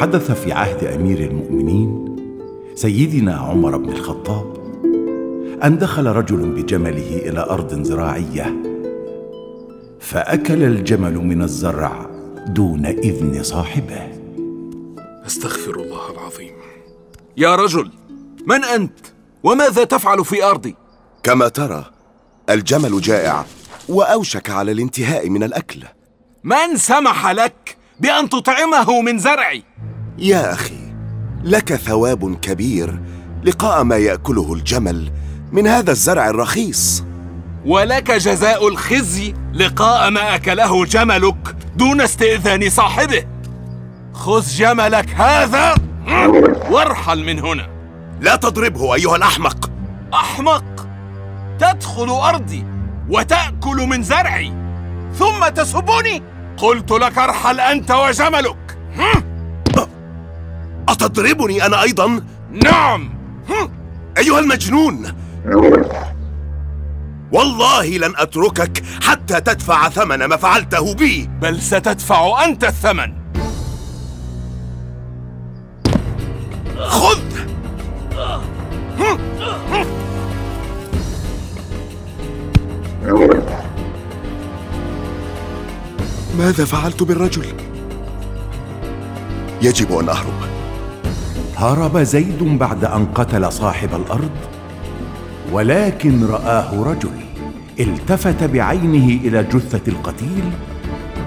حدث في عهد أمير المؤمنين سيدنا عمر بن الخطاب أن دخل رجل بجمله إلى أرض زراعية فأكل الجمل من الزرع دون إذن صاحبه. أستغفر الله العظيم. يا رجل من أنت؟ وماذا تفعل في أرضي؟ كما ترى الجمل جائع وأوشك على الانتهاء من الأكل. من سمح لك بأن تطعمه من زرعي؟ يا أخي لك ثواب كبير لقاء ما يأكله الجمل من هذا الزرع الرخيص. ولك جزاء الخزي لقاء ما أكله جملك دون استئذان صاحبه. خذ جملك هذا وارحل من هنا. لا تضربه أيها الأحمق. أحمق تدخل أرضي وتأكل من زرعي ثم تسبني قلت لك ارحل أنت وجملك. أتضربني أنا أيضا؟ نعم. أيها المجنون. والله لن أتركك حتى تدفع ثمن ما فعلته بي. بل ستدفع أنت الثمن. خذ. ماذا فعلت بالرجل؟ يجب أن أهرب. هرب زيد بعد أن قتل صاحب الأرض ولكن رآه رجل التفت بعينه إلى جثة القتيل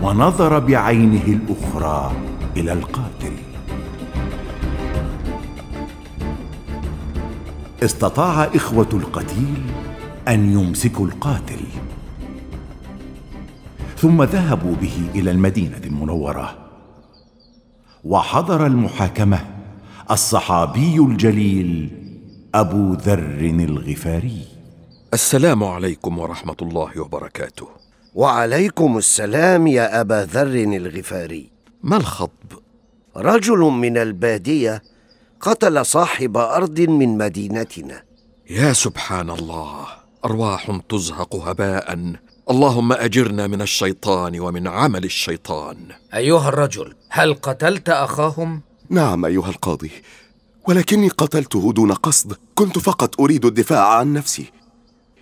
ونظر بعينه الأخرى إلى القاتل. استطاع إخوة القتيل أن يمسكوا القاتل. ثم ذهبوا به إلى المدينة المنورة وحضر المحاكمة الصحابي الجليل أبو ذر الغفاري. السلام عليكم ورحمة الله وبركاته. وعليكم السلام يا أبا ذر الغفاري. ما الخطب؟ رجل من البادية قتل صاحب أرض من مدينتنا. يا سبحان الله أرواح تزهق هباء. اللهم أجرنا من الشيطان ومن عمل الشيطان. أيها الرجل هل قتلت أخاهم؟ نعم أيها القاضي ولكني قتلته دون قصد. كنت فقط أريد الدفاع عن نفسي.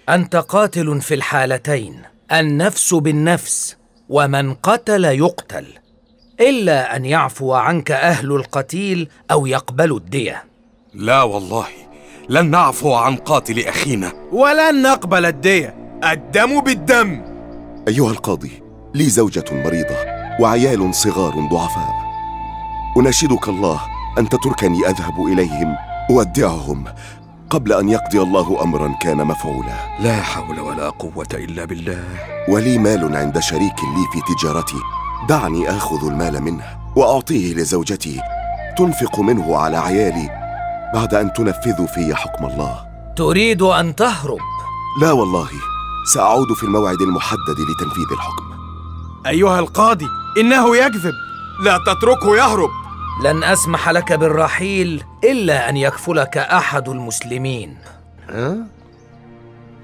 أنت قاتل في الحالتين النفس بالنفس ومن قتل يقتل. إلا أن يعفو عنك أهل القتيل أو يقبلوا الدية. لا والله لن نعفو عن قاتل أخينا. ولن نقبل الدية الدم بالدم. أيها القاضي لي زوجة مريضة وعيال صغار ضعفاء. أناشدك الله أن تتركني أذهب إليهم أودعهم قبل أن يقضي الله امرا كان مفعولا. لا حول ولا قوة إلا بالله. ولي مال عند شريك لي في تجارتي. دعني آخذ المال منه وأعطيه لزوجتي. تنفق منه على عيالي بعد أن تنفذوا في حكم الله. تريد أن تهرب. لا والله سأعود في الموعد المحدد لتنفيذ الحكم. أيها القاضي إنه يكذب. لا تتركه يهرب. لن أسمح لك بالرحيل إلا أن يكفلك أحد المسلمين. ها؟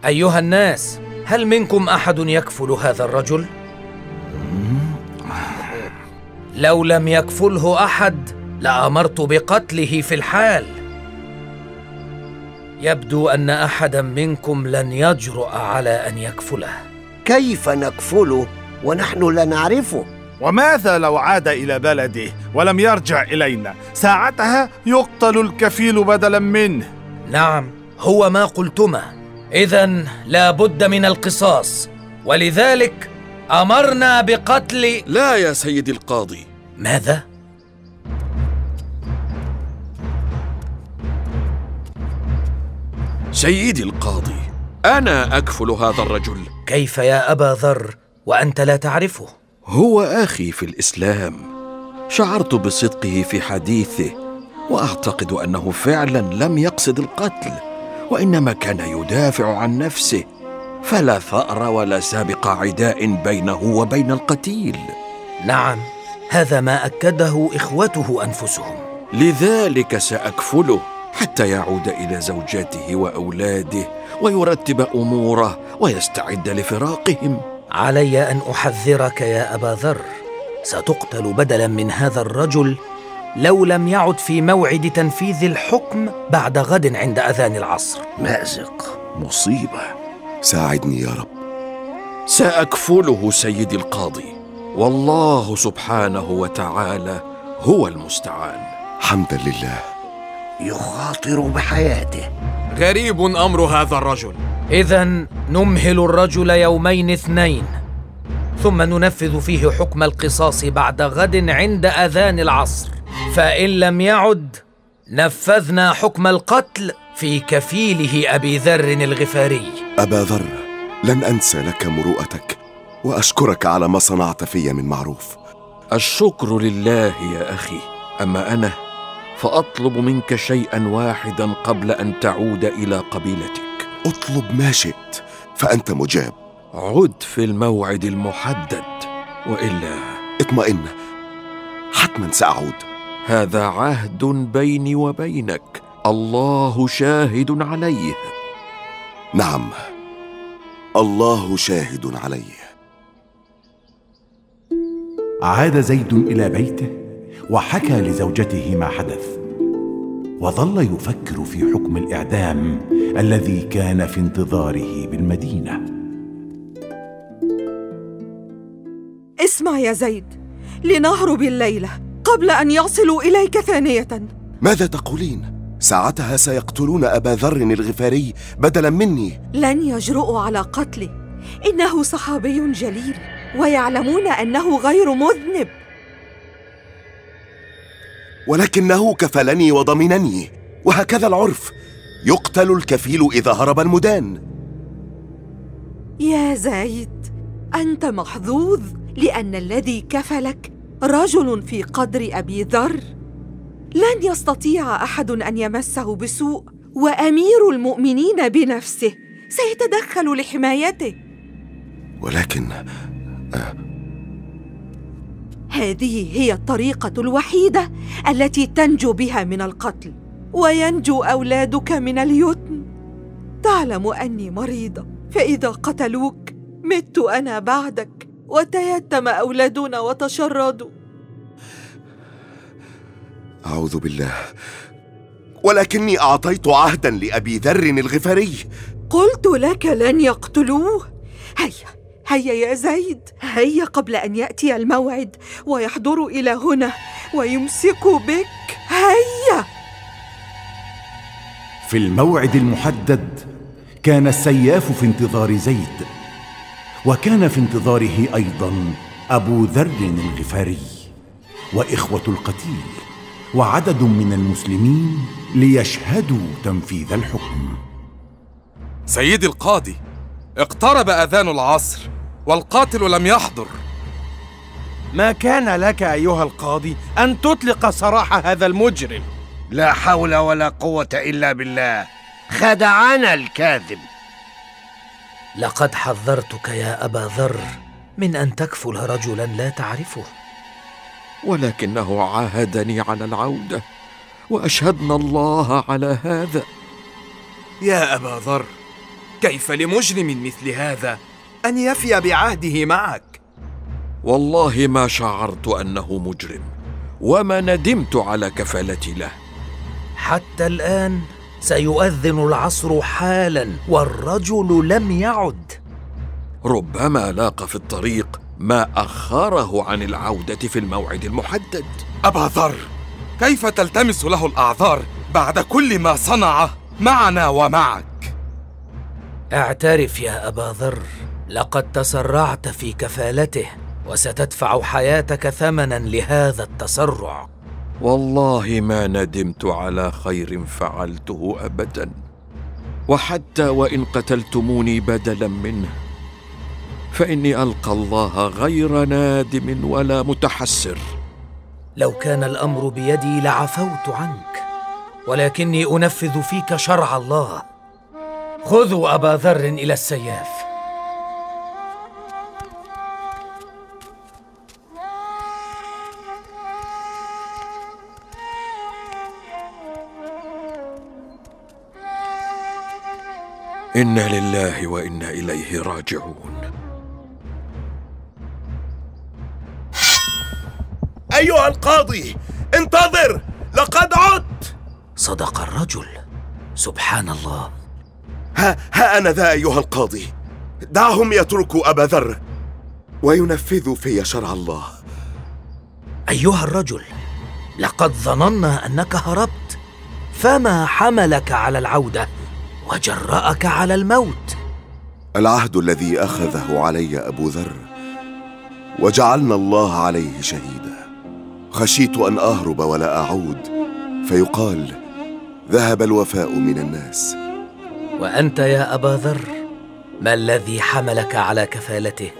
أيها الناس هل منكم أحد يكفل هذا الرجل؟ لو لم يكفله أحد لأمرت بقتله في الحال. يبدو أن احدا منكم لن يجرؤ على أن يكفله. كيف نكفله ونحن لا نعرفه؟ وماذا لو عاد إلى بلده ولم يرجع إلينا؟ ساعتها يقتل الكفيل بدلا منه. نعم هو ما قلتما. اذا لا بد من القصاص. ولذلك أمرنا بقتل لا يا سيدي القاضي. ماذا؟ سيدي القاضي أنا أكفل هذا الرجل. كيف يا أبا ذر وأنت لا تعرفه؟ هو أخي في الإسلام. شعرت بصدقه في حديثه وأعتقد أنه فعلا لم يقصد القتل وإنما كان يدافع عن نفسه. فلا ثأر ولا سابق عداء بينه وبين القتيل. نعم هذا ما أكده إخوته أنفسهم. لذلك سأكفله حتى يعود إلى زوجاته وأولاده ويرتب أموره ويستعد لفراقهم. علي أن أحذرك يا أبا ذر. ستقتل بدلا من هذا الرجل لو لم يعد في موعد تنفيذ الحكم بعد غد عند أذان العصر. مازق مصيبة. ساعدني يا رب. سأكفله سيدي القاضي. والله سبحانه وتعالى هو المستعان. حمدا لله. يخاطر بحياته. غريب أمر هذا الرجل. اذا نمهل الرجل يومين اثنين ثم ننفذ فيه حكم القصاص بعد غد عند أذان العصر. فإن لم يعد نفذنا حكم القتل في كفيله أبي ذر الغفاري. أبا ذر لن أنسى لك مروءتك وأشكرك على ما صنعت في من معروف. الشكر لله يا أخي أما أنا فأطلب منك شيئا واحدا قبل أن تعود إلى قبيلتك. أطلب ما شئت. فأنت مجاب. عد في الموعد المحدد وإلا اطمئن. حتما سأعود. هذا عهد بيني وبينك. الله شاهد عليه. نعم. الله شاهد عليه. عاد زيد إلى بيته وحكى لزوجته ما حدث وظل يفكر في حكم الإعدام الذي كان في انتظاره بالمدينة. اسمع يا زيد لنهرب الليلة قبل أن يصلوا إليك ثانية. ماذا تقولين؟ ساعتها سيقتلون أبا ذر الغفاري بدلا مني. لن يجرؤوا على قتله. إنه صحابي جليل ويعلمون أنه غير مذنب. ولكنه كفلني وضمنني وهكذا العرف. يقتل الكفيل إذا هرب المدان. يا زيد أنت محظوظ لأن الذي كفلك رجل في قدر أبي ذر. لن يستطيع أحد أن يمسه بسوء وأمير المؤمنين بنفسه سيتدخل لحمايته. ولكن هذه هي الطريقة الوحيدة التي تنجو بها من القتل. وينجو أولادك من اليتم. تعلم أني مريضة فإذا قتلوك مت أنا بعدك وتيتم أولادنا وتشردوا. أعوذ بالله. ولكني أعطيت عهدا لأبي ذر الغفاري. قلت لك لن يقتلوه. هيا هيا يا زيد هيا قبل أن يأتي الموعد ويحضروا إلى هنا ويمسكوا بك. هيا! في الموعد المحدد كان السياف في انتظار زيد وكان في انتظاره أيضا أبو ذر الغفاري. وإخوة القتيل وعدد من المسلمين ليشهدوا تنفيذ الحكم. سيدي القاضي اقترب أذان العصر والقاتل لم يحضر. ما كان لك أيها القاضي أن تطلق سراح هذا المجرم؟ لا حول ولا قوة إلا بالله. خدعنا الكاذب. لقد حذرتك يا أبا ذر من أن تكفل رجلا لا تعرفه. ولكنه عاهدني على العودة وأشهدنا الله على هذا. يا أبا ذر كيف لمجرم مثل هذا أن يفي بعهده معك؟ والله ما شعرت أنه مجرم وما ندمت على كفالتي له. حتى الآن سيؤذن العصر حالا والرجل لم يعد. ربما لاقى في الطريق ما أخره عن العودة في الموعد المحدد. أبا ذر كيف تلتمس له الأعذار بعد كل ما صنعه معنا ومعك؟ اعترف يا أبا ذر لقد تسرعت في كفالته وستدفع حياتك ثمنا لهذا التسرع. والله ما ندمت على خير فعلته ابدا. وحتى وإن قتلتموني بدلا منه فإني ألقى الله غير نادم ولا متحسر. لو كان الأمر بيدي لعفوت عنك ولكني أنفذ فيك شرع الله. خذوا أبا ذر إلى السياف. إنا لله وإنا إليه راجعون. أيها القاضي انتظر! لقد عدت! صدق الرجل. سبحان الله. ها, ها أنا ذا أيها القاضي. دعهم يتركوا أبا ذر. وينفذوا في شرع الله. أيها الرجل لقد ظننا أنك هربت. فما حملك على العودة؟ وجرأك على الموت. العهد الذي أخذه علي أبو ذر وجعلنا الله عليه شهيدا. خشيت أن أهرب ولا أعود فيقال ذهب الوفاء من الناس. وأنت يا أبا ذر ما الذي حملك على كفالته؟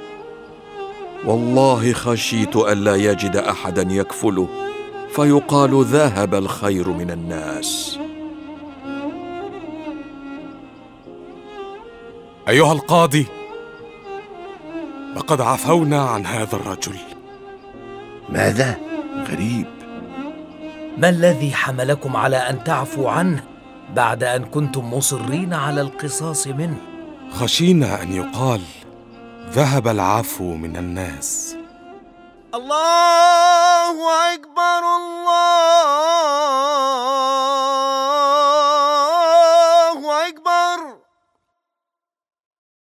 والله خشيت الا يجد أحدا يكفله فيقال ذهب الخير من الناس. أيها القاضي لقد عفونا عن هذا الرجل. ماذا؟ غريب. ما الذي حملكم على أن تعفوا عنه بعد أن كنتم مصرين على القصاص منه؟ خشينا أن يقال ذهب العفو من الناس. الله أكبر الله